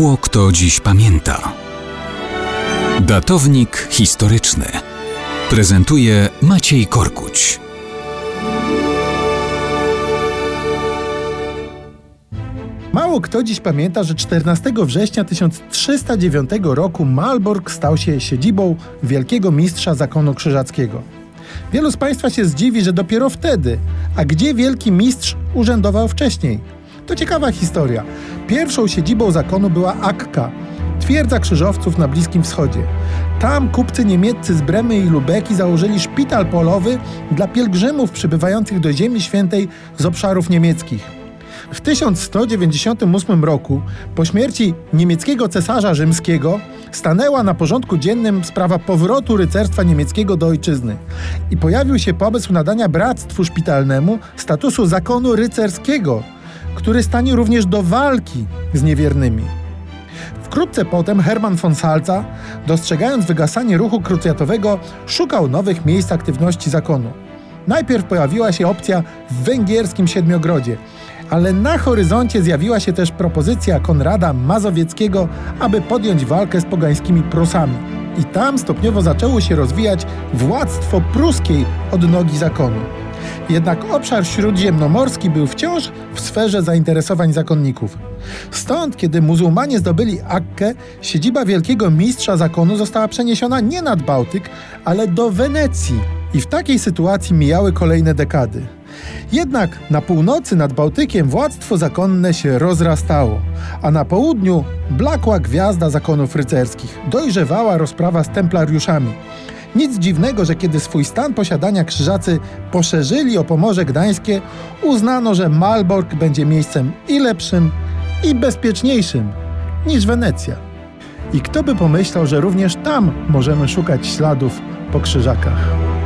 Mało kto dziś pamięta. Datownik historyczny prezentuje Maciej Korkuć. Mało kto dziś pamięta, że 14 września 1309 roku Malbork stał się siedzibą wielkiego mistrza zakonu krzyżackiego. Wielu z Państwa się zdziwi, że dopiero wtedy, a gdzie wielki mistrz urzędował wcześniej? To ciekawa historia. Pierwszą siedzibą zakonu była Akka, twierdza krzyżowców na Bliskim Wschodzie. Tam kupcy niemieccy z Bremy i Lubeki założyli szpital polowy dla pielgrzymów przybywających do Ziemi Świętej z obszarów niemieckich. W 1198 roku, po śmierci niemieckiego cesarza rzymskiego, stanęła na porządku dziennym sprawa powrotu rycerstwa niemieckiego do ojczyzny i pojawił się pomysł nadania bractwu szpitalnemu statusu zakonu rycerskiego, który stanie również do walki z niewiernymi. Wkrótce potem Hermann von Salza, dostrzegając wygasanie ruchu krucjatowego, szukał nowych miejsc aktywności zakonu. Najpierw pojawiła się opcja w węgierskim Siedmiogrodzie, ale na horyzoncie zjawiła się też propozycja Konrada Mazowieckiego, aby podjąć walkę z pogańskimi Prusami. I tam stopniowo zaczęło się rozwijać władztwo pruskiej od nogi zakonu. Jednak obszar śródziemnomorski był wciąż w sferze zainteresowań zakonników. Stąd, kiedy muzułmanie zdobyli Akkę, siedziba wielkiego mistrza zakonu została przeniesiona nie nad Bałtyk, ale do Wenecji. I w takiej sytuacji mijały kolejne dekady. Jednak na północy nad Bałtykiem władztwo zakonne się rozrastało, a na południu blakła gwiazda zakonów rycerskich. Dojrzewała rozprawa z templariuszami. Nic dziwnego, że kiedy swój stan posiadania krzyżacy poszerzyli o Pomorze Gdańskie, uznano, że Malbork będzie miejscem i lepszym, i bezpieczniejszym niż Wenecja. I kto by pomyślał, że również tam możemy szukać śladów po krzyżakach.